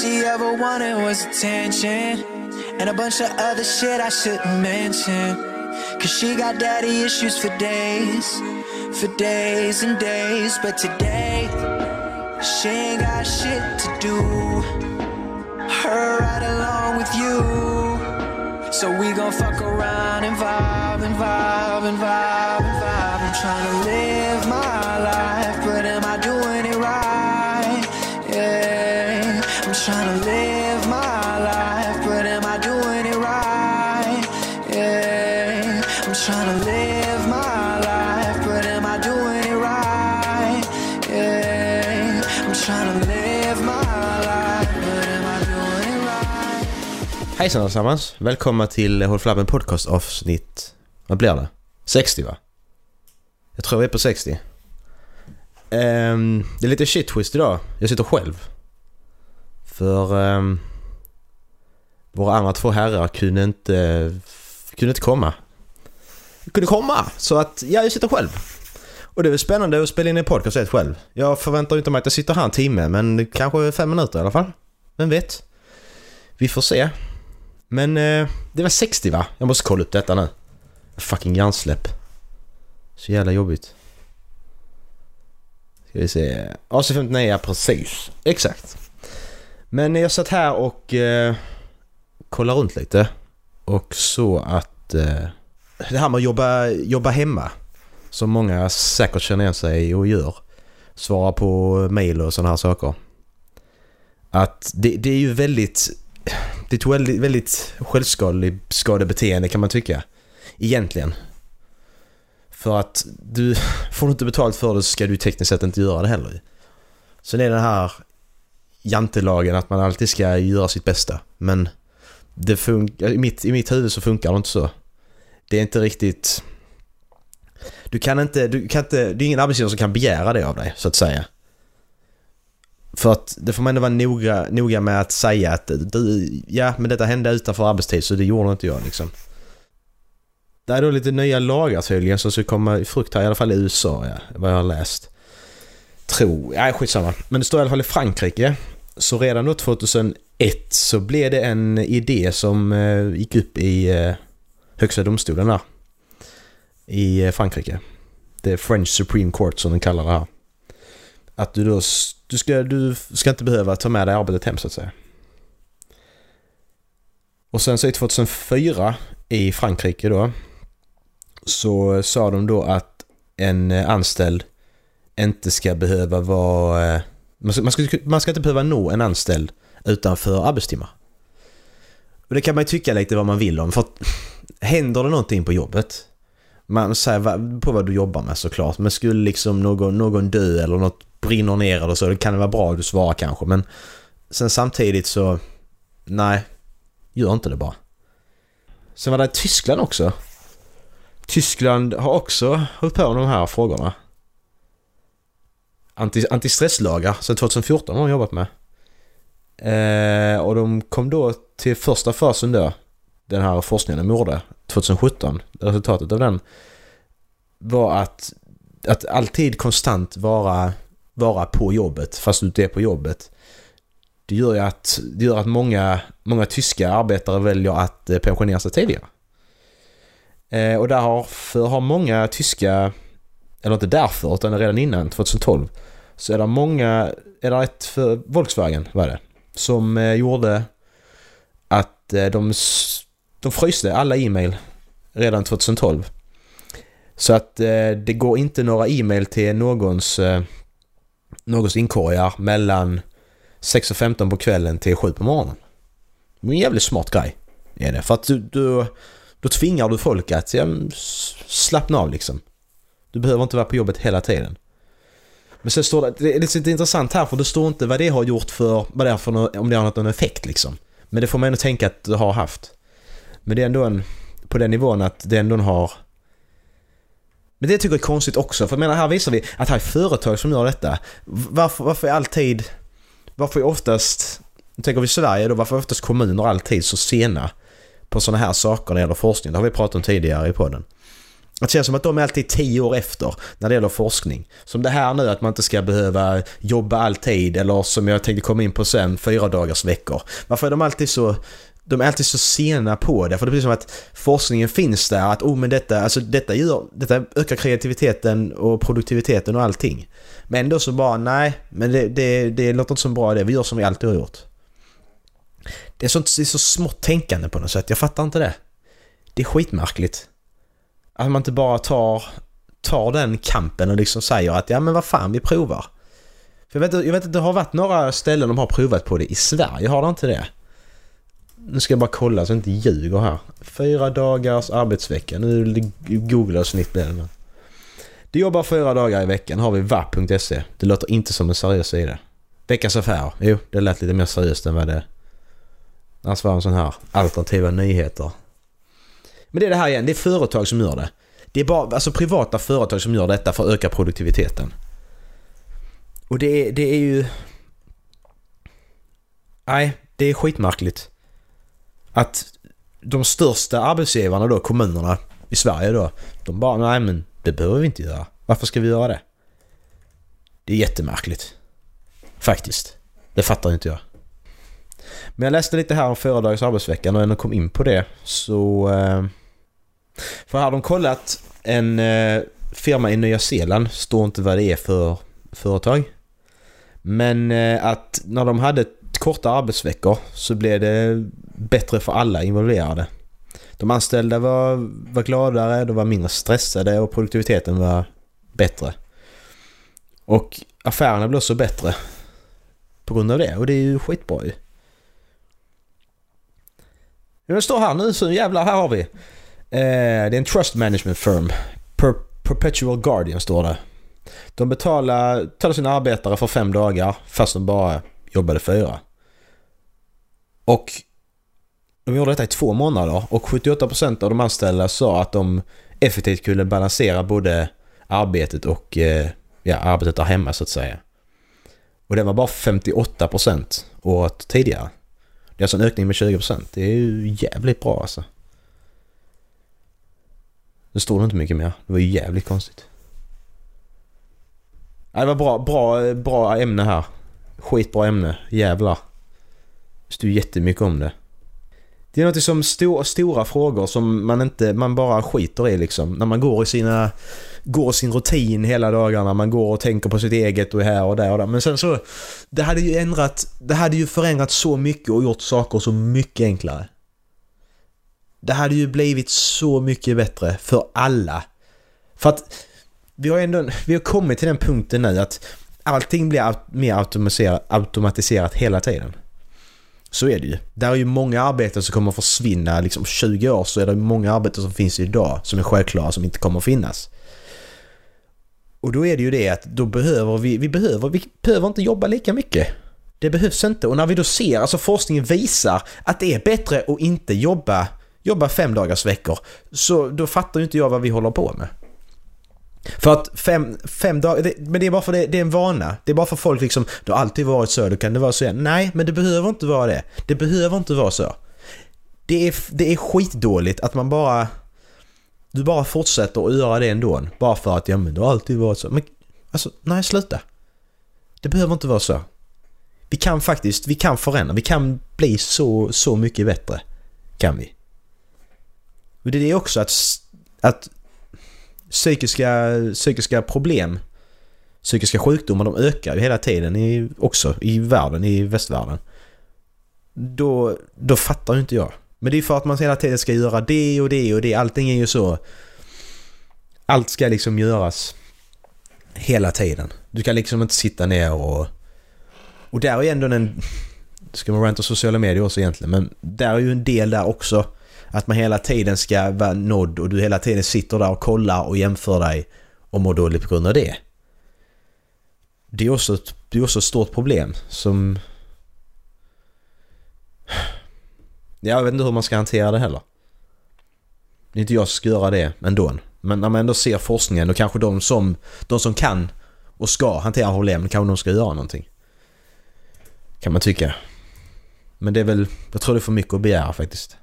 she ever wanted was attention and a bunch of other shit I shouldn't mention. Cause she got daddy issues for days, for days and days. But today, she ain't got shit to do. Her right along with you. So we gon' fuck around and vibe and vibe and vibe Hejsan allesammans! Välkomna till Håll Flabben Podcast avsnitt... Vad blir det? 60 va? Jag tror vi är på 60. Um, ehm, det är lite shit twist idag. Jag sitter själv. För Um, våra andra två herrar kunde inte, kunde inte komma. Kunde komma! Så att, ja, jag sitter själv. Och det är väl spännande att spela in en podcast helt själv. Jag förväntar inte mig att jag sitter här en timme, men kanske fem minuter i alla fall. Vem vet? Vi får se. Men eh, det var 60 va? Jag måste kolla upp detta nu. Fucking hjärnsläpp. Så jävla jobbigt. Ska vi se. AC59, ja precis. Exakt. Men jag satt här och eh, kollade runt lite. Och så att eh, det här med att jobba, jobba hemma. Som många säkert känner igen sig och gör. Svara på mail och sådana här saker. Att det, det är ju väldigt det är ett väldigt, väldigt självskadebeteende kan man tycka. Egentligen. För att du får du inte betalt för det så ska du tekniskt sett inte göra det heller. Sen är den här jantelagen att man alltid ska göra sitt bästa. Men det funkar, i, mitt, i mitt huvud så funkar det inte så. Det är inte riktigt... Du kan inte, du kan inte, det är ingen arbetsgivare som kan begära det av dig så att säga. För att det får man ändå vara noga, noga med att säga att du, ja men detta hände utanför arbetstid så det gjorde inte jag liksom. Det är då lite nya lagar tydligen som ska komma i frukt här, i alla fall i USA, ja, vad jag har läst. Tror, nej skitsamma. Men det står i alla fall i Frankrike. Så redan då 2001 så blev det en idé som eh, gick upp i eh, högsta domstolen där. I eh, Frankrike. Det är French Supreme Court som de kallar det här. Att du då du ska, du ska inte behöva ta med dig arbetet hem så att säga. Och sen så i 2004 i Frankrike då så sa de då att en eh, anställd inte ska behöva vara... Eh, man ska, man ska, man ska inte behöva nå en anställd utanför arbetstimmar. Och det kan man ju tycka lite vad man vill om för att händer det någonting på jobbet man säger på vad du jobbar med såklart men skulle liksom någon, någon dö eller något brinner ner eller så, det kan det vara bra att du svarar kanske men sen samtidigt så nej, gör inte det bara. Sen var det Tyskland också. Tyskland har också hållit på med de här frågorna. Anti, antistresslagar sen 2014 har de jobbat med. Eh, och de kom då till första fasen då. Den här forskningen de gjorde 2017. Resultatet av den var att, att alltid konstant vara vara på jobbet fast du inte är på jobbet. Det gör ju att, det gör att många, många tyska arbetare väljer att eh, pensionera sig tidigare. Eh, och därför har många tyska, eller inte därför utan redan innan 2012, så är det många, är det ett för Volkswagen var det, som eh, gjorde att eh, de, de fryste alla e-mail redan 2012. Så att eh, det går inte några e-mail till någons eh, någons inkorgar mellan 6.15 på kvällen till 7 på morgonen. Det är en jävligt smart grej. Är det. För att du, du, då tvingar du folk att ja, slappna av liksom. Du behöver inte vara på jobbet hela tiden. Men sen står det, det är liksom lite intressant här för det står inte vad det har gjort för, vad det är för om det har någon effekt liksom. Men det får man ändå tänka att det har haft. Men det är ändå en, på den nivån att det ändå har men det tycker jag är konstigt också, för jag menar här visar vi att här är företag som gör detta. Varför, varför är alltid... Varför är oftast... Tänker vi Sverige då, varför är oftast kommuner alltid så sena på sådana här saker när det gäller forskning? Det har vi pratat om tidigare i podden. Det känns som att de är alltid tio år efter när det gäller forskning. Som det här nu att man inte ska behöva jobba alltid eller som jag tänkte komma in på sen, fyra dagars veckor. Varför är de alltid så de är alltid så sena på det. För det blir som att forskningen finns där. Att oh, men detta, alltså, detta, gör, detta ökar kreativiteten och produktiviteten och allting. Men ändå så bara nej, men det, det, det låter inte så bra det. Vi gör som vi alltid har gjort. Det är, sånt, det är så smått tänkande på något sätt. Jag fattar inte det. Det är skitmärkligt. Att man inte bara tar, tar den kampen och liksom säger att ja men vad fan vi provar. För jag vet, jag vet att det har varit några ställen de har provat på det i Sverige, har det inte det? Nu ska jag bara kolla så jag inte ljuger här. Fyra dagars arbetsvecka. Nu googlar jag snitt blir det. Du jobbar fyra dagar i veckan har vi vapp.se. Det låter inte som en seriös sida. Veckans affär. Jo, det lät lite mer seriöst än vad det... Annars var en sån här alternativa nyheter. Men det är det här igen, det är företag som gör det. Det är bara alltså privata företag som gör detta för att öka produktiviteten. Och det är, det är ju... Nej, det är skitmärkligt. Att de största arbetsgivarna då, kommunerna i Sverige då, de bara nej men det behöver vi inte göra. Varför ska vi göra det? Det är jättemärkligt. Faktiskt. Det fattar inte jag. Men jag läste lite här om föredrags arbetsvecka och när jag kom in på det så... Eh, för här har de kollat en eh, firma i Nya Zeeland, står inte vad det är för företag. Men eh, att när de hade korta arbetsveckor så blev det bättre för alla involverade. De anställda var, var gladare, de var mindre stressade och produktiviteten var bättre. Och affärerna blev också bättre på grund av det och det är ju skitbra ju. Det står här nu så jävlar, här har vi. Eh, det är en trust management firm. Per Perpetual Guardian står det. De betalar, betalar sina arbetare för fem dagar fast de bara jobbade fyra. Och de gjorde detta i två månader och 78% av de anställda sa att de effektivt kunde balansera både arbetet och eh, ja, arbetet där hemma så att säga. Och det var bara 58% året tidigare. Det är alltså en ökning med 20%. Det är ju jävligt bra alltså. Det stod inte mycket mer. Det var ju jävligt konstigt. det var bra, bra, bra ämne här. Skitbra ämne. Jävlar. Det stod jättemycket om det. Det är något som stor, stora frågor som man inte, man bara skiter i liksom. När man går i sina, går sin rutin hela dagarna, man går och tänker på sitt eget och är här och där och där. Men sen så, det hade ju ändrat, det hade ju förändrat så mycket och gjort saker så mycket enklare. Det hade ju blivit så mycket bättre för alla. För att vi har ändå, vi har kommit till den punkten nu att allting blir mer automatiserat, automatiserat hela tiden. Så är det ju. Där är ju många arbeten som kommer att försvinna. Liksom 20 år så är det många arbeten som finns idag som är självklara som inte kommer att finnas. Och då är det ju det att då behöver vi, vi behöver, vi behöver inte jobba lika mycket. Det behövs inte. Och när vi då ser, alltså forskningen visar att det är bättre att inte jobba, jobba fem dagars veckor. Så då fattar ju inte jag vad vi håller på med. För att fem, fem dagar, men det är bara för det, det är en vana. Det är bara för folk liksom, det har alltid varit så, då kan det vara så igen. Nej, men det behöver inte vara det. Det behöver inte vara så. Det är, det är skitdåligt att man bara... Du bara fortsätter att göra det ändå. Bara för att, ja men det har alltid varit så. Men alltså, nej sluta. Det behöver inte vara så. Vi kan faktiskt, vi kan förändra. Vi kan bli så, så mycket bättre. Kan vi. Och det är också att, att psykiska, psykiska problem, psykiska sjukdomar, de ökar ju hela tiden i, också i världen, i västvärlden. Då, då fattar ju inte jag. Men det är för att man hela tiden ska göra det och det och det. Allting är ju så... Allt ska liksom göras hela tiden. Du kan liksom inte sitta ner och... Och där är ju ändå en... Ska man ranta sociala medier också egentligen, men där är ju en del där också att man hela tiden ska vara nådd och du hela tiden sitter där och kollar och jämför dig och mår dåligt på grund av det. Det är också ett, det är också ett stort problem som... Jag vet inte hur man ska hantera det heller. Det är inte jag som ska göra det ändå. Men när man ändå ser forskningen och kanske de som, de som kan och ska hantera problem, kanske de ska göra någonting. Kan man tycka. Men det är väl, jag tror det är för mycket att begära faktiskt.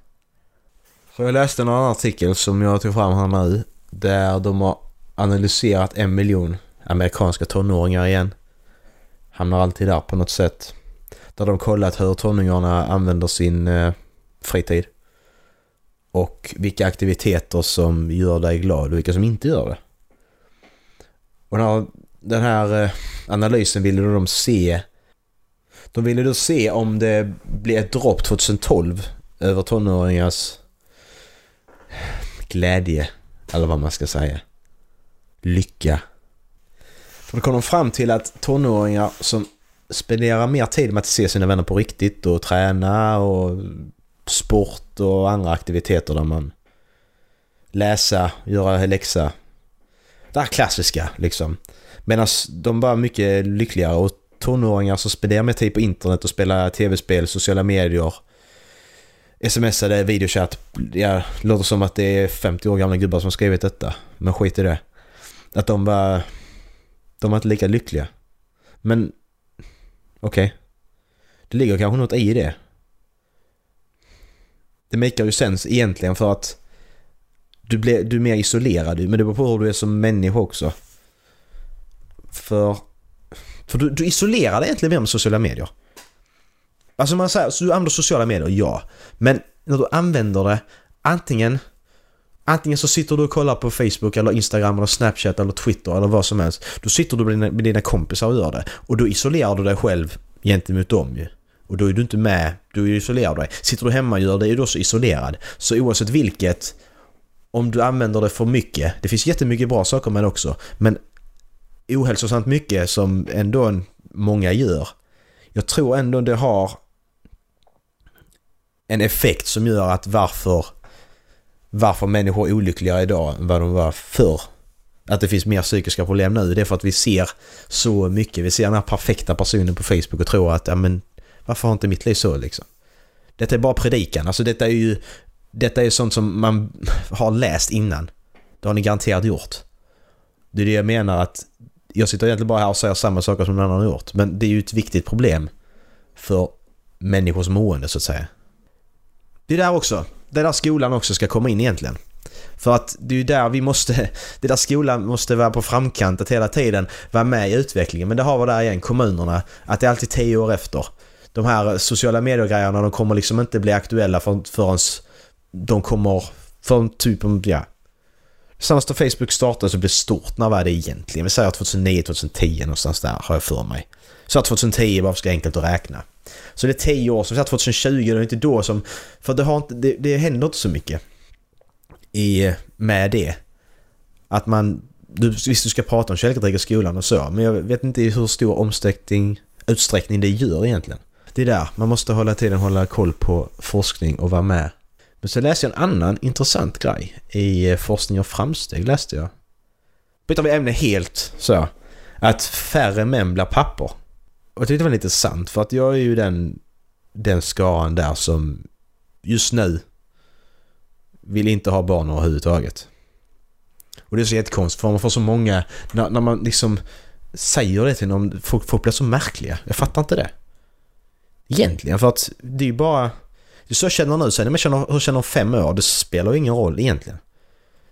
För jag läste en annan artikel som jag tog fram här nu. Där de har analyserat en miljon amerikanska tonåringar igen. Hamnar alltid där på något sätt. Där de kollat hur tonåringarna använder sin eh, fritid. Och vilka aktiviteter som gör dig glad och vilka som inte gör det. Och den här, den här eh, analysen ville de se de ville då se om det blir ett dropp 2012 över tonåringars glädje, eller vad man ska säga. Lycka. För då kom de fram till att tonåringar som spenderar mer tid med att se sina vänner på riktigt och träna och sport och andra aktiviteter där man läsa, göra läxa. Det här klassiska liksom. Medan de var mycket lyckligare och tonåringar som spenderar mer tid på internet och spelar tv-spel, sociala medier, smsade, videochatt. Ja, det låter som att det är 50 år gamla gubbar som skrivit detta. Men skit i det. Att de var... De var inte lika lyckliga. Men... Okej. Okay. Det ligger kanske något i det. Det makar ju sens egentligen för att du, blir, du är mer isolerad men det beror på hur du är som människa också. För, för du, du isolerar dig egentligen mer med sociala medier. Alltså man säger, så du använder sociala medier, ja. Men när du använder det, antingen Antingen så sitter du och kollar på Facebook eller Instagram eller Snapchat eller Twitter eller vad som helst. Då sitter du med dina, med dina kompisar och gör det. Och då isolerar du dig själv gentemot dem ju. Och då är du inte med, du isolerar dig. Sitter du hemma och gör det är du också isolerad. Så oavsett vilket, om du använder det för mycket, det finns jättemycket bra saker med det också, men ohälsosamt mycket som ändå många gör. Jag tror ändå det har en effekt som gör att varför varför människor är olyckligare idag än vad de var förr. Att det finns mer psykiska problem nu, det är för att vi ser så mycket. Vi ser den här perfekta personen på Facebook och tror att, ja men varför har inte mitt liv så liksom? Detta är bara predikan, alltså detta är ju detta är sånt som man har läst innan. Det har ni garanterat gjort. Det är det jag menar att jag sitter egentligen bara här och säger samma saker som någon annan har gjort. Men det är ju ett viktigt problem för människors mående så att säga. Det är där också. Det är där skolan också ska komma in egentligen. För att det är ju där vi måste, det är där skolan måste vara på framkant att hela tiden vara med i utvecklingen. Men det har vi där igen, kommunerna, att det är alltid tio år efter. De här sociala medier-grejerna de kommer liksom inte bli aktuella förrän de kommer, från typ, ja. Senast då Facebook startade så blev stort, när var det egentligen? Vi säger 2009-2010 någonstans där har jag för mig. Så 2010 var för enkelt att räkna. Så det är 10 år, så 2020 det är inte då som... För det, har inte, det, det händer inte så mycket i, med det. Att man... Du, visst, du ska prata om källkritik i skolan och så, men jag vet inte hur stor omsträckning, utsträckning det gör egentligen. Det är där, man måste hålla tiden hålla koll på forskning och vara med. Men så läste jag en annan intressant grej i eh, Forskning och framsteg läste jag. Byter vi ämne helt så. Att färre män blir pappor. Och jag tyckte det var lite sant för att jag är ju den, den skaran där som just nu vill inte ha barn överhuvudtaget. Och det är så jättekonstigt för man får så många, när, när man liksom säger det till någon, folk, folk blir så märkliga. Jag fattar inte det. Egentligen för att det är ju bara... Det är så jag känner nu, sen om jag känner, hur känner om fem år, det spelar ju ingen roll egentligen.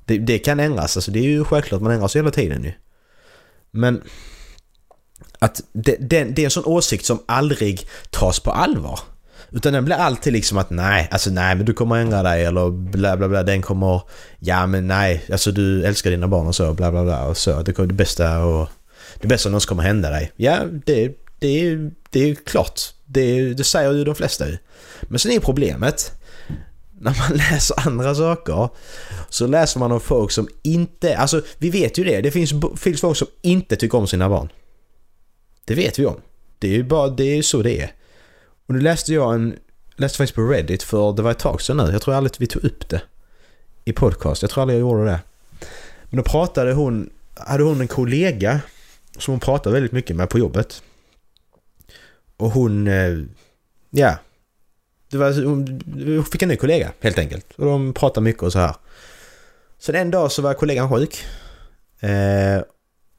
Det, det kan ändras, alltså det är ju självklart, man ändras hela tiden ju. Men att det, det, det är en sån åsikt som aldrig tas på allvar. Utan den blir alltid liksom att nej, alltså nej men du kommer ändra dig eller bla bla bla. Den kommer, ja men nej, alltså du älskar dina barn och så bla bla bla och så. Det, det bästa och det bästa någonsin kommer hända dig. Ja, det, det, det är ju klart. Det, det säger ju de flesta ju. Men sen är problemet när man läser andra saker så läser man om folk som inte, alltså vi vet ju det, det finns, finns folk som inte tycker om sina barn. Det vet vi om. Det är ju bara, det är så det är. Och nu läste jag en, läste faktiskt på Reddit för det var ett tag sedan nu. Jag tror aldrig att vi tog upp det i podcast. Jag tror aldrig jag gjorde det. Men då pratade hon, hade hon en kollega som hon pratade väldigt mycket med på jobbet. Och hon, eh, ja. Det var, hon fick en ny kollega helt enkelt. Och de pratade mycket och så här. Sen en dag så var kollegan sjuk. Eh,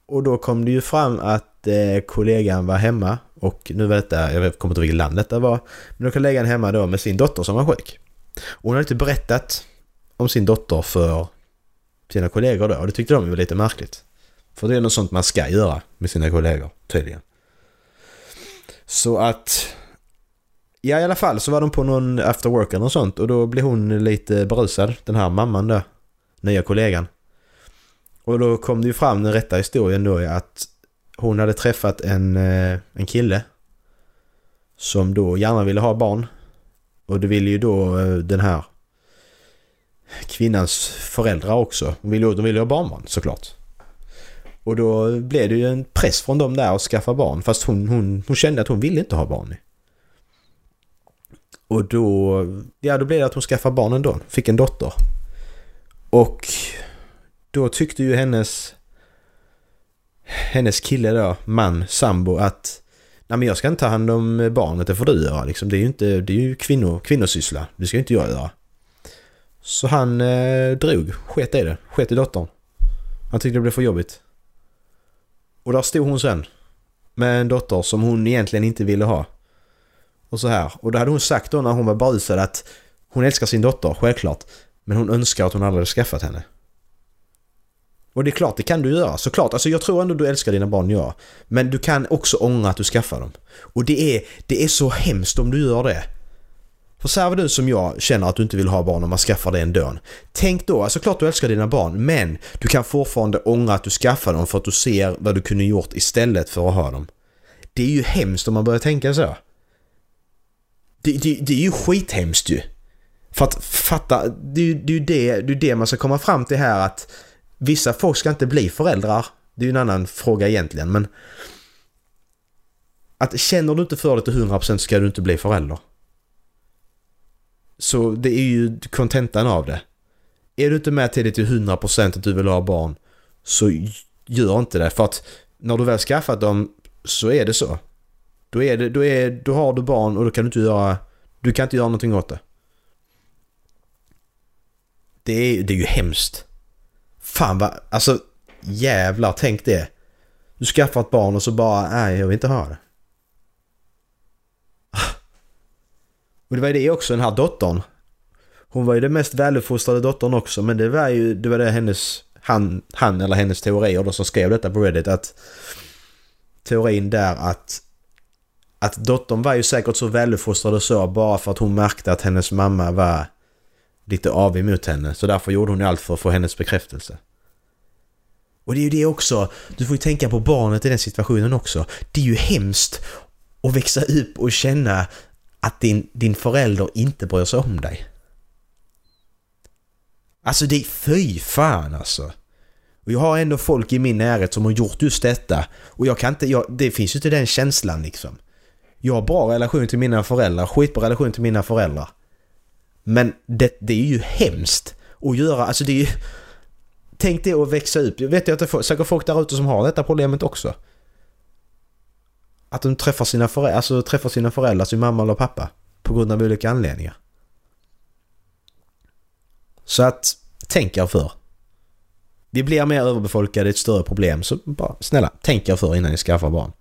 och då kom det ju fram att eh, kollegan var hemma och nu var detta, jag kommer inte ihåg vilket land detta var, men då var kollegan hemma då med sin dotter som var sjuk. Och hon hade inte berättat om sin dotter för sina kollegor då och det tyckte de var lite märkligt. För det är något sånt man ska göra med sina kollegor tydligen. Så att... Ja i alla fall så var de på någon after work eller något sånt och då blev hon lite berusad, den här mamman där. Nya kollegan. Och då kom det ju fram den rätta historien då att hon hade träffat en, eh, en kille som då gärna ville ha barn. Och det ville ju då eh, den här kvinnans föräldrar också. De ville, de ville ha barnbarn såklart. Och då blev det ju en press från dem där att skaffa barn. Fast hon, hon, hon kände att hon ville inte ha barn. Och då, ja då blev det att hon skaffade barn ändå. Fick en dotter. Och då tyckte ju hennes hennes kille då, man, sambo, att nej men jag ska inte ta hand om barnet, det får du göra liksom. Det är ju inte, det är ju kvinno, kvinnosyssla. Det ska ju inte jag göra. Så han eh, drog, sket i det, sket i dottern. Han tyckte det blev för jobbigt. Och där stod hon sen. Med en dotter som hon egentligen inte ville ha. Och så här. Och då hade hon sagt då när hon var berusad att hon älskar sin dotter, självklart. Men hon önskar att hon aldrig hade skaffat henne. Och det är klart, det kan du göra. Såklart, alltså jag tror ändå du älskar dina barn, ja. Men du kan också ångra att du skaffar dem. Och det är, det är så hemskt om du gör det. För så här du som jag känner att du inte vill ha barn om man skaffar det ändå. Tänk då, alltså klart du älskar dina barn men du kan fortfarande ångra att du skaffar dem för att du ser vad du kunde gjort istället för att ha dem. Det är ju hemskt om man börjar tänka så. Det, det, det är ju skithemskt ju. För att fatta, det, det är ju det, det, är det man ska komma fram till här att vissa folk ska inte bli föräldrar. Det är ju en annan fråga egentligen men att känner du inte för det till 100% ska du inte bli förälder. Så det är ju kontentan av det. Är du inte med till det till 100% att du vill ha barn så gör inte det. För att när du väl skaffat dem så är det så. Då, är det, då, är, då har du barn och då kan du inte göra, du kan inte göra någonting åt det. Det är, det är ju hemskt. Fan vad, alltså jävlar tänk det. Du skaffar ett barn och så bara, nej jag vill inte ha det. Ah. Och det var det också, den här dottern. Hon var ju den mest väluppfostrade dottern också men det var ju det var det hennes, han, han eller hennes teorier då som skrev detta på Reddit att teorin där att att dottern var ju säkert så väluppfostrad och så bara för att hon märkte att hennes mamma var lite avig mot henne. Så därför gjorde hon ju allt för att få hennes bekräftelse. Och det är ju det också, du får ju tänka på barnet i den situationen också. Det är ju hemskt att växa upp och känna att din, din förälder inte bryr sig om dig. Alltså det är fy fan alltså. Och jag har ändå folk i min närhet som har gjort just detta. Och jag kan inte, jag, det finns ju inte den känslan liksom. Jag har bra relation till mina föräldrar, skitbra relation till mina föräldrar. Men det, det är ju hemskt att göra, alltså det är ju... Tänk det att växa upp. Jag vet ju att det är säkert folk där ute som har detta problemet också. Att de träffar sina, föräldrar, alltså träffar sina föräldrar, sin mamma eller pappa. På grund av olika anledningar. Så att, tänk er för. Vi blir mer överbefolkade, ett större problem. Så bara, snälla, tänk er för innan ni skaffar barn.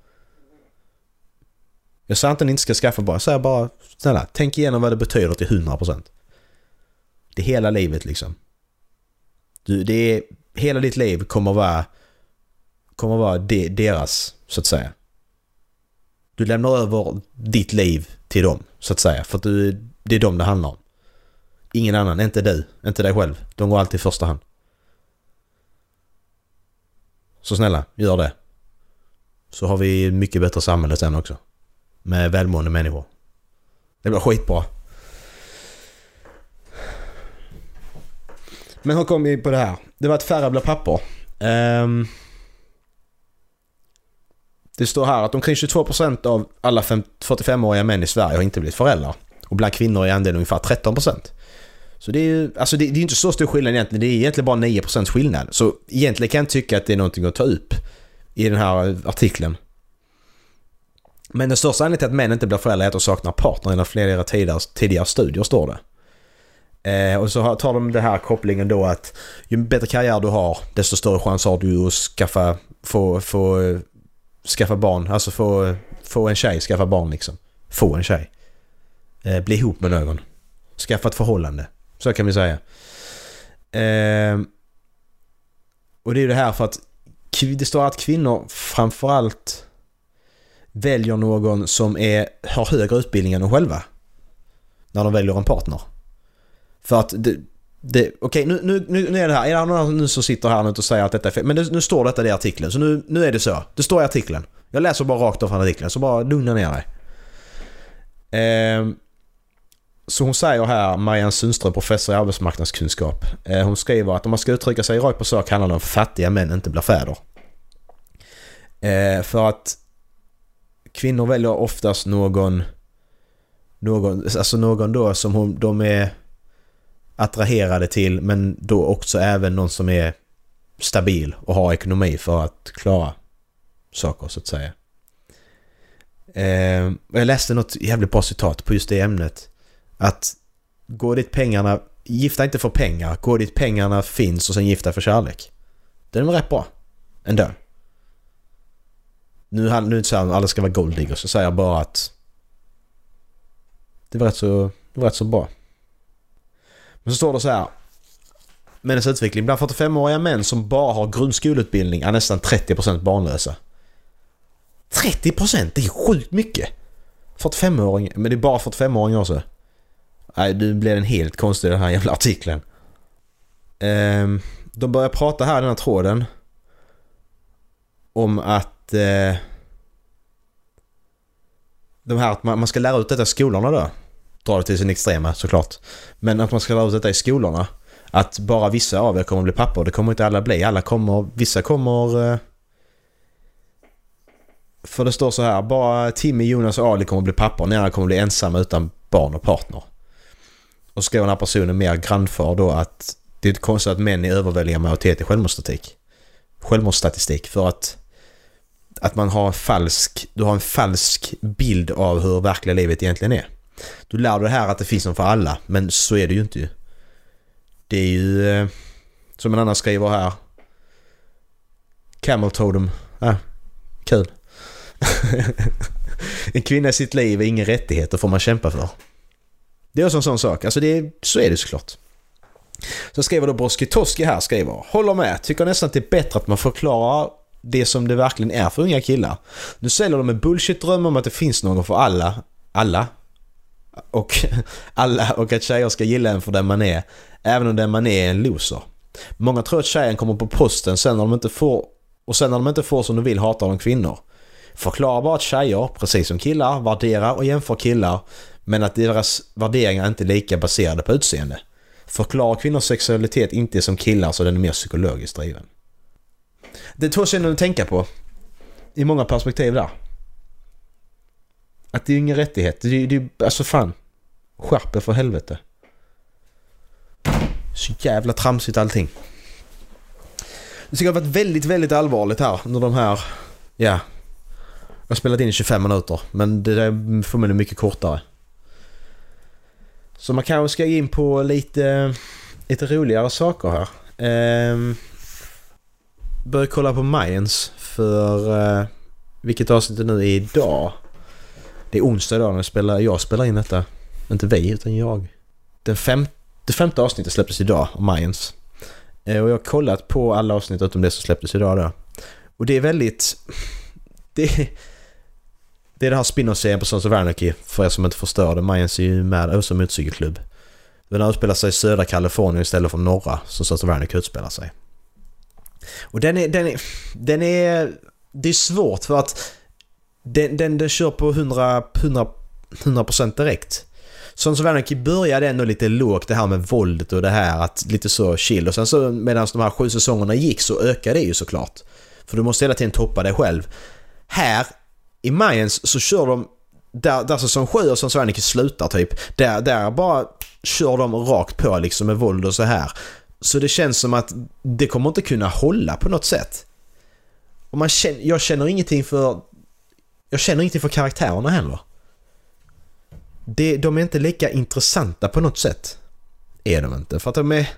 Jag säger inte att ni inte ska skaffa barn, jag säger bara, snälla, tänk igenom vad det betyder till 100%. Det är hela livet liksom. Du, det är, hela ditt liv kommer vara, kommer vara de, deras, så att säga. Du lämnar över ditt liv till dem, så att säga. För att du, det är dem det handlar om. Ingen annan, inte du, inte dig själv. De går alltid i första hand. Så snälla, gör det. Så har vi mycket bättre samhälle sen också. Med välmående människor. Det blir skitbra. Men hur kom vi på det här? Det var att färre blir pappor. Um, ehm, det står här att omkring 22% av alla 45-åriga män i Sverige har inte blivit föräldrar. Och bland kvinnor är andelen ungefär 13%. Så det är ju alltså det, det är inte så stor skillnad egentligen. Det är egentligen bara 9% skillnad. Så egentligen kan jag tycka att det är någonting att ta upp i den här artikeln. Men den största anledningen till att män inte blir föräldrar är att de saknar partner enligt flera tidigare, tidigare studier står det. Eh, och så tar de den här kopplingen då att ju bättre karriär du har desto större chans har du att skaffa, få, få eh, skaffa barn, alltså få, få en tjej, skaffa barn liksom. Få en tjej. Eh, bli ihop med någon. Skaffa ett förhållande. Så kan vi säga. Eh, Och det är ju det här för att det står att kvinnor framförallt väljer någon som är, har högre utbildning än de själva. När de väljer en partner. För att det, det, Okej, okay, nu, nu, nu är det här. Är det någon nu som sitter här nu och säger att detta är fel? Men det, nu står detta i artikeln. Så nu, nu är det så. Det står i artikeln. Jag läser bara rakt av från artikeln. Så bara lugna ner dig. Eh, så hon säger här, Marianne Sundström, professor i arbetsmarknadskunskap. Eh, hon skriver att om man ska uttrycka sig rakt på sak handlar det om fattiga män inte blir fäder. Eh, för att kvinnor väljer oftast någon, någon, alltså någon då som hon, de är attraherade till men då också även någon som är stabil och har ekonomi för att klara saker så att säga. Eh, jag läste något jävligt bra citat på just det ämnet. Att gå dit pengarna, gifta inte för pengar, gå dit pengarna finns och sen gifta för kärlek. Den var rätt bra. Ändå. Nu, nu är det inte så att alla ska vara golddiggers, så säger jag bara att det var rätt så, det var rätt så bra. Men så står det så här. Männens utveckling. Bland 45-åriga män som bara har grundskoleutbildning är nästan 30% barnlösa. 30%? Det är sjukt mycket! 45-åringar, men det är bara 45-åringar också. Nej, nu blev den helt konstig den här jävla artikeln. Ehm, de börjar prata här i den här tråden. Om att... Eh, de här att man, man ska lära ut detta i skolorna då. Dra det till sin extrema såklart. Men att man ska lära ut detta i skolorna. Att bara vissa av er kommer att bli pappor. Det kommer inte alla bli. Alla kommer... Vissa kommer... Eh, för det står så här. Bara Timmy, Jonas och Ali kommer att bli pappor. Ni andra kommer att bli ensamma utan barn och partner. Och skriver den här personen mer grannfar då att det är konstigt att män är överväldigande majoritet i självmordsstatistik. Självmordsstatistik för att att man har en falsk, du har en falsk bild av hur verkliga livet egentligen är. Du lär dig här att det finns någon för alla, men så är det ju inte ju. Det är ju, eh, som en annan skriver här, Camel Totem. Ah, kul. en kvinna i sitt liv är ingen rättighet, och får man kämpa för. Det är också en sån sak. Alltså det, så är det såklart. Så skriver då Broski här, skriver Håller med, tycker nästan att det är bättre att man förklarar det som det verkligen är för unga killar. Nu säljer de en bullshit-dröm om att det finns någon för alla. Alla. Och alla och att tjejer ska gilla en för den man är. Även om den man är en loser. Många tror att tjejen kommer på posten sen när de inte får och sen när de inte får som de vill hatar de kvinnor. Förklara bara att tjejer, precis som killar, värderar och jämför killar men att deras värderingar inte är lika baserade på utseende. Förklara kvinnors sexualitet inte som killar så den är mer psykologiskt driven. Det tåls ändå att tänka på. I många perspektiv där. Att det är ingen rättighet. Det är, det alltså fan. Skärp för helvete. Så jävla tramsigt allting. Det ska ha varit väldigt, väldigt allvarligt här under de här... Ja. Jag har spelat in i 25 minuter. Men det är förmodligen mycket kortare. Så man kanske ska in på lite, eh, lite roligare saker här. Ehm, börjar kolla på Mayans för eh, vilket avsnitt det nu är idag. Det är onsdag idag när jag spelar, jag spelar in detta. Inte vi, utan jag. Den fem, det femte avsnittet släpptes idag av Mayans. Eh, och jag har kollat på alla avsnitt utom det som släpptes idag då. Och det är väldigt... Det, det är det här spin-off-serien på Sons of Anarchy, för er som inte förstår det. Mayans är ju med som motorcykelklubb. Den utspelar sig i södra Kalifornien istället för norra, som Sons of Anarchy utspelar sig. Och den är... Den är, den är det är svårt för att den, den, den kör på 100, 100, 100% direkt. Sons of Anarchy började ändå lite lågt det här med våldet och det här att lite så chill och sen så medan de här sju säsongerna gick så ökade det ju såklart. För du måste hela tiden toppa dig själv. Här i Mayans så kör de där, där säsong 7 och Sons of Anarchy slutar typ. Där, där bara kör de rakt på liksom med våld och så här. Så det känns som att det kommer inte kunna hålla på något sätt. Och man känner, jag känner ingenting för... Jag känner ingenting för karaktärerna heller. Det, de är inte lika intressanta på något sätt. Är de inte. För att de är...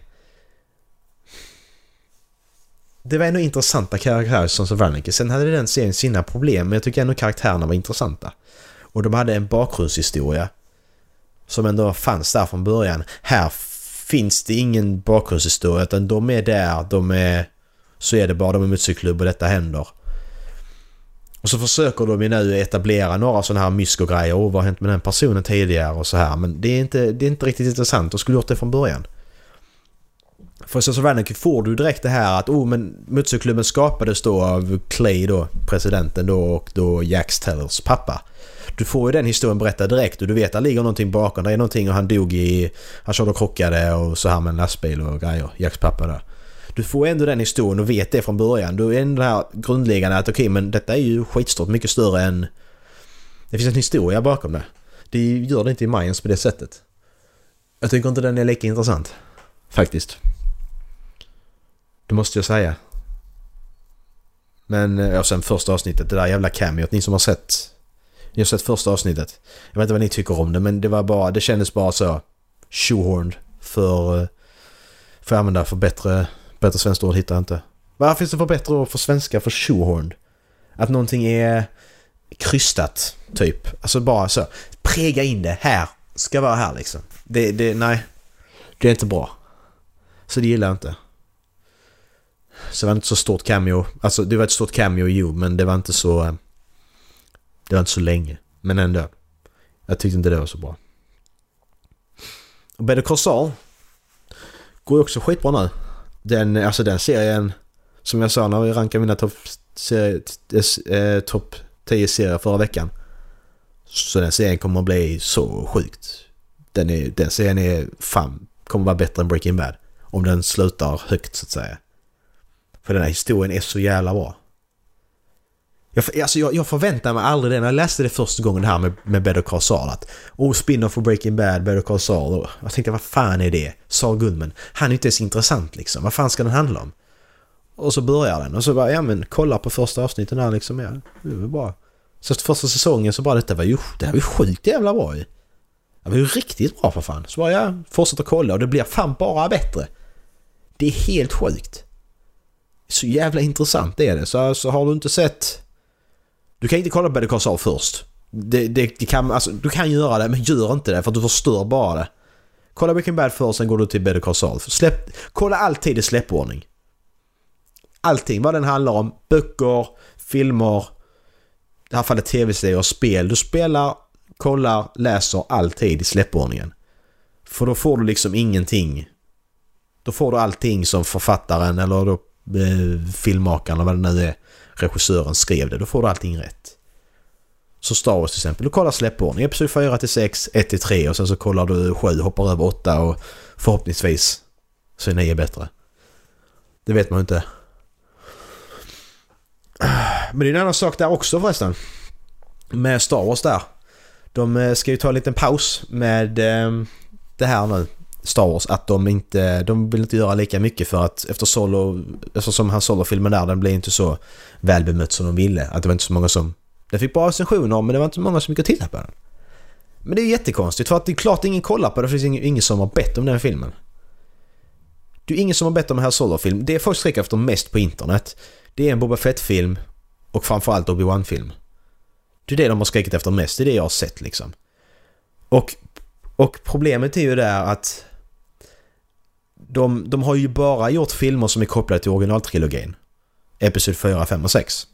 Det var ändå intressanta karaktärer som Savannike. Sen hade den serien sina problem men jag tycker ändå karaktärerna var intressanta. Och de hade en bakgrundshistoria. Som ändå fanns där från början. Här finns det ingen bakgrundshistoria utan de är där, de är så är det bara de är motorcykelklubb och detta händer. Och så försöker de ju nu etablera några sådana här mysko-grejer. Oh, vad har hänt med den personen tidigare och så här. Men det är inte, det är inte riktigt intressant. De skulle gjort det från början. För så Sons of Anarchy får du direkt det här att oh men motorcykelklubben skapades då av Clay då, presidenten då och då Jack Tellers pappa. Du får ju den historien berättad direkt och du vet att det ligger någonting bakom. Det är någonting och han dog i... Han körde och krockade och så här med en lastbil och grejer. Jacks pappa där. Du får ändå den historien och vet det från början. Du är ändå det här grundläggande att okej okay, men detta är ju skitstort. Mycket större än... Det finns en historia bakom det. Det gör det inte i Mayans på det sättet. Jag tycker inte den är lika intressant. Faktiskt. Det måste jag säga. Men ja, eh, sen första avsnittet, det där jävla cameot. Ni som har sett... Ni har sett första avsnittet. Jag vet inte vad ni tycker om det men det var bara... Det kändes bara så... Shoehorned för... Eh, för att använda för bättre... Bättre svenskt ord hittar jag inte. Vad finns det för bättre ord för svenska för shoehorned? Att någonting är krystat, typ. Alltså bara så. Präga in det här. Ska vara här liksom. Det, det, nej. Det är inte bra. Så det gillar jag inte. Så det var inte så stort cameo. Alltså det var ett stort cameo jo, men det var inte så... Eh, det var inte så länge. Men ändå. Jag tyckte inte det var så bra. Och Better Call Saul går ju också skitbra nu. Den, alltså den serien, som jag sa när vi rankade mina topp eh, eh top 10 serier förra veckan. Så den serien kommer att bli så sjukt. Den, är, den serien är fan, kommer vara bättre än Breaking Bad. Om den slutar högt så att säga. För den här historien är så jävla bra. Jag, alltså jag, jag förväntade mig aldrig det när jag läste det första gången det här med, med Better Call Saul. Att, oh, spin-off för Breaking Bad, Better Call Saul. Och jag tänkte, vad fan är det? Saul Goodman. Han är inte ens intressant liksom. Vad fan ska den handla om? Och så börjar den och så bara, ja men kolla på första avsnitten här liksom. Ja, det var bra. Så första säsongen så bara, detta var ju, det här var ju sjukt jävla bra ju. Det var ju riktigt bra för fan. Så bara, ja, fortsätter kolla och det blir fan bara bättre. Det är helt sjukt. Så jävla intressant är det. Så, så har du inte sett... Du kan inte kolla på Better Call Saul först. Det, det, det, kan, alltså, du kan göra det, men gör inte det för att du förstör bara det. Kolla Breaking Bad först, sen går du till Better Call Saul. Släpp, kolla alltid i släppordning. Allting, vad den handlar om. Böcker, filmer, i det här fallet tv-serier, spel. Du spelar, kollar, läser alltid i släppordningen. För då får du liksom ingenting. Då får du allting som författaren eller då eh, filmmakaren eller vad det nu är, regissören skrev det. Då får du allting rätt. Så Star Wars till exempel. Du kollar släppordning. Episod 4 till 6, 1 till 3 och sen så kollar du 7, hoppar över 8 och förhoppningsvis så är 9 bättre. Det vet man ju inte. Men det är en annan sak där också förresten. Med Star Wars där. De eh, ska ju ta en liten paus med eh, det här nu. Star Wars att de inte, de vill inte göra lika mycket för att efter Solo, eftersom han Solo-filmen där den blev inte så väl bemött som de ville. Att det var inte så många som, den fick bra recensioner men det var inte så många som gick och tittade på den. Men det är jättekonstigt för att det är klart ingen kollar på det, för det finns ingen, som har bett om den filmen. Det är ingen som har bett om den här Solo-film. Det folk skriker efter mest på internet. Det är en Boba Fett-film och framförallt Obi-Wan-film. Det är det de har skrikit efter mest, det är det jag har sett liksom. Och, och problemet är ju där att de, de har ju bara gjort filmer som är kopplade till originaltrilogin. Episod 4, 5 och 6.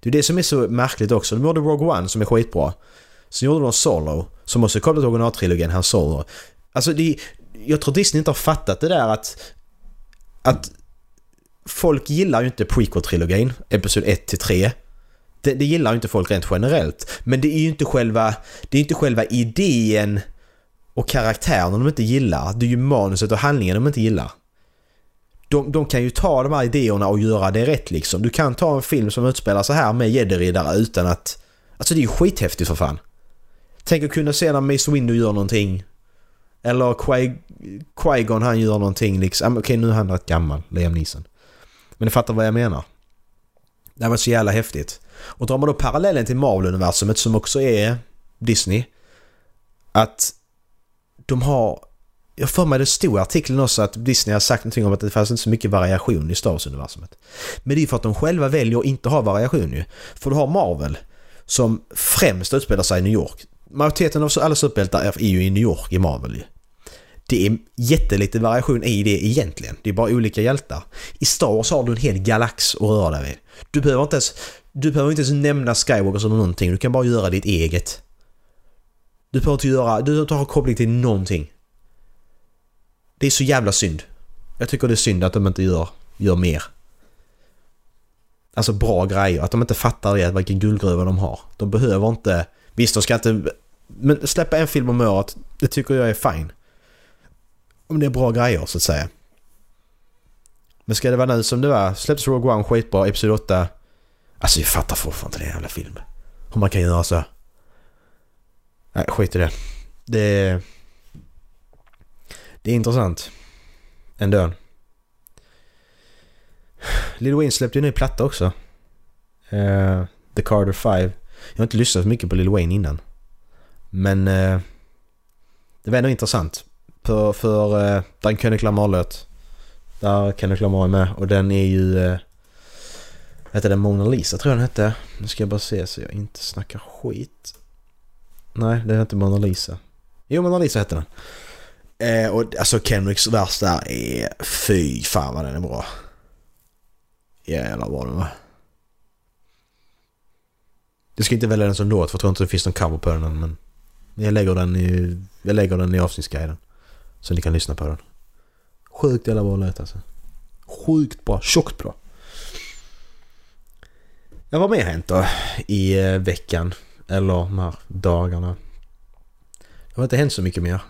Det är det som är så märkligt också. De gjorde Rogue One som är skitbra. Sen gjorde de Solo som också är kopplat till originaltrilogin, Han Solo. Alltså det, jag tror Disney inte har fattat det där att... Att folk gillar ju inte prequel-trilogin, Episod 1 till 3. Det, det, gillar ju inte folk rent generellt. Men det är ju inte själva, det är inte själva idén och karaktärerna de inte gillar. Det är ju manuset och handlingen de inte gillar. De, de kan ju ta de här idéerna och göra det rätt liksom. Du kan ta en film som utspelar så här med jederiddare utan att... Alltså det är ju skithäftigt för fan. Tänk att kunna se när Mace Windu gör någonting. Eller Qui-Gon han gör någonting liksom. Ah, okej nu är han rätt gammal, Liam Neeson. Men ni fattar vad jag menar. Det var så jävla häftigt. Och drar man då parallellen till Marvel-universumet som också är Disney. Att de har... Jag för mig det stod i artikeln också att Disney har sagt någonting om att det fanns inte så mycket variation i Star Wars-universumet. Men det är ju för att de själva väljer att inte ha variation ju. För du har Marvel som främst utspelar sig i New York. Majoriteten av alla superhjältar är ju i New York i Marvel ju. det är jättelite variation i det egentligen. Det är bara olika hjältar. I Star Wars har du en hel galax att röra dig vid. Du behöver inte ens, du behöver inte ens nämna Skywalker som någonting. Du kan bara göra ditt eget. Du behöver inte göra, du behöver inte ha koppling till någonting. Det är så jävla synd. Jag tycker det är synd att de inte gör, gör mer. Alltså bra grejer. Att de inte fattar det, vilken guldgruva de har. De behöver inte... Visst, de ska inte... Men släppa en film om året, det tycker jag är fine. Om det är bra grejer så att säga. Men ska det vara nu som det var, släpps Rogue One skitbra, Episod 8. Alltså jag fattar fortfarande inte den jävla filmen. Hur man kan göra så. Nej, skit i det. Det... Det är intressant. Ändå. Lil Wayne släppte ju en ny platta också. Uh, The Carter 5. Jag har inte lyssnat så mycket på Lil Wayne innan. Men uh, det var ändå intressant. För, för eh, uh, den Kendrick Lamar-låt. Där Kendrick Lamar är med och den är ju... Uh, hette den Mona Lisa tror jag den hette. Nu ska jag bara se så jag inte snackar skit. Nej, det hette Mona Lisa. Jo, Mona Lisa hette den. Eh, och alltså Kendricks vers där är... Fy fan vad den är bra. Jävlar vad den var. Du ska inte välja den som låt för jag tror inte det finns någon cover på den men... Jag lägger den i, jag lägger den i avsnittsguiden. Så ni kan lyssna på den. Sjukt jävla bra låt alltså. Sjukt bra, tjockt bra. Jag var med hänt då i eh, veckan. Eller de här dagarna. Det har inte hänt så mycket mer.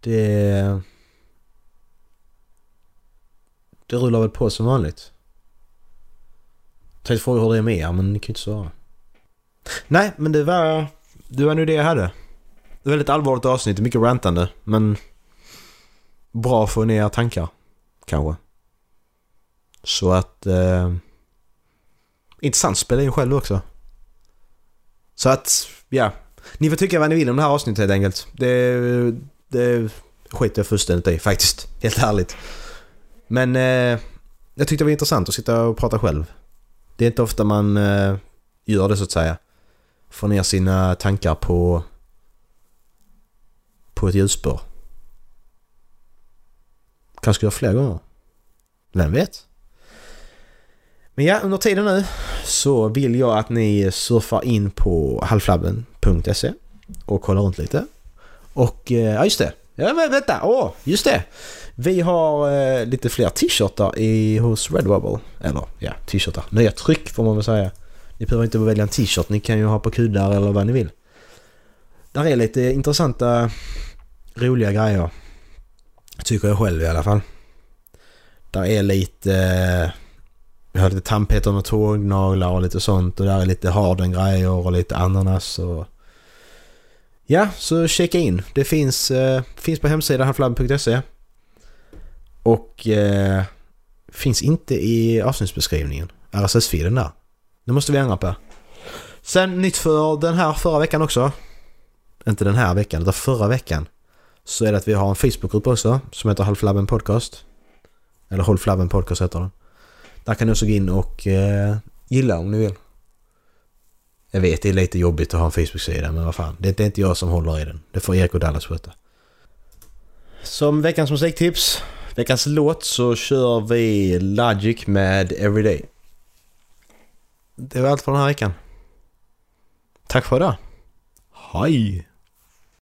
Det... Det rullar väl på som vanligt. Tänkte fråga hur det är med er, men ni kan ju inte svara. Nej, men det var... Det var nu det jag hade. Det var väldigt allvarligt avsnitt, mycket rantande, men... Bra att få ner tankar, kanske. Så att... Eh, intressant att spela in själv också. Så att, ja. Ni får tycka vad ni vill om det här avsnittet helt enkelt. Det, det skiter jag fullständigt i faktiskt. Helt ärligt. Men eh, jag tyckte det var intressant att sitta och prata själv. Det är inte ofta man eh, gör det så att säga. Får ner sina tankar på på ett ljusspår. Kanske ska göra fler gånger. Vem vet? Men ja, under tiden nu så vill jag att ni surfar in på halvflabben.se och kollar runt lite. Och eh, ja, just det. Ja, men vänta! Åh, just det! Vi har eh, lite fler t-shirtar i, hos Redbubble. Eller ja, t-shirtar. Nya tryck får man väl säga. Ni behöver inte välja en t-shirt, ni kan ju ha på kuddar eller vad ni vill. Där är lite intressanta, roliga grejer. Tycker jag själv i alla fall. Där är lite... Eh, vi har lite tandpetare med tågnaglar och lite sånt och där är lite harden-grejer och lite ananas och... Ja, så checka in. Det finns, eh, finns på hemsidan halflabben.se. Och eh, finns inte i avsnittsbeskrivningen. RSS-filen där. Det måste vi ändra på. Sen nytt för den här förra veckan också. Inte den här veckan, utan förra veckan. Så är det att vi har en Facebookgrupp också som heter Halvflabben Podcast. Eller Håll Flabben Podcast heter den. Där kan ni också gå in och eh, gilla om ni vill. Jag vet det är lite jobbigt att ha en Facebook-sida men vad fan. Det är inte jag som håller i den. Det får Erik och Dallas sköta. Som veckans musiktips veckans låt så kör vi Logic med Everyday. Det var allt för den här veckan. Tack för idag. Hej!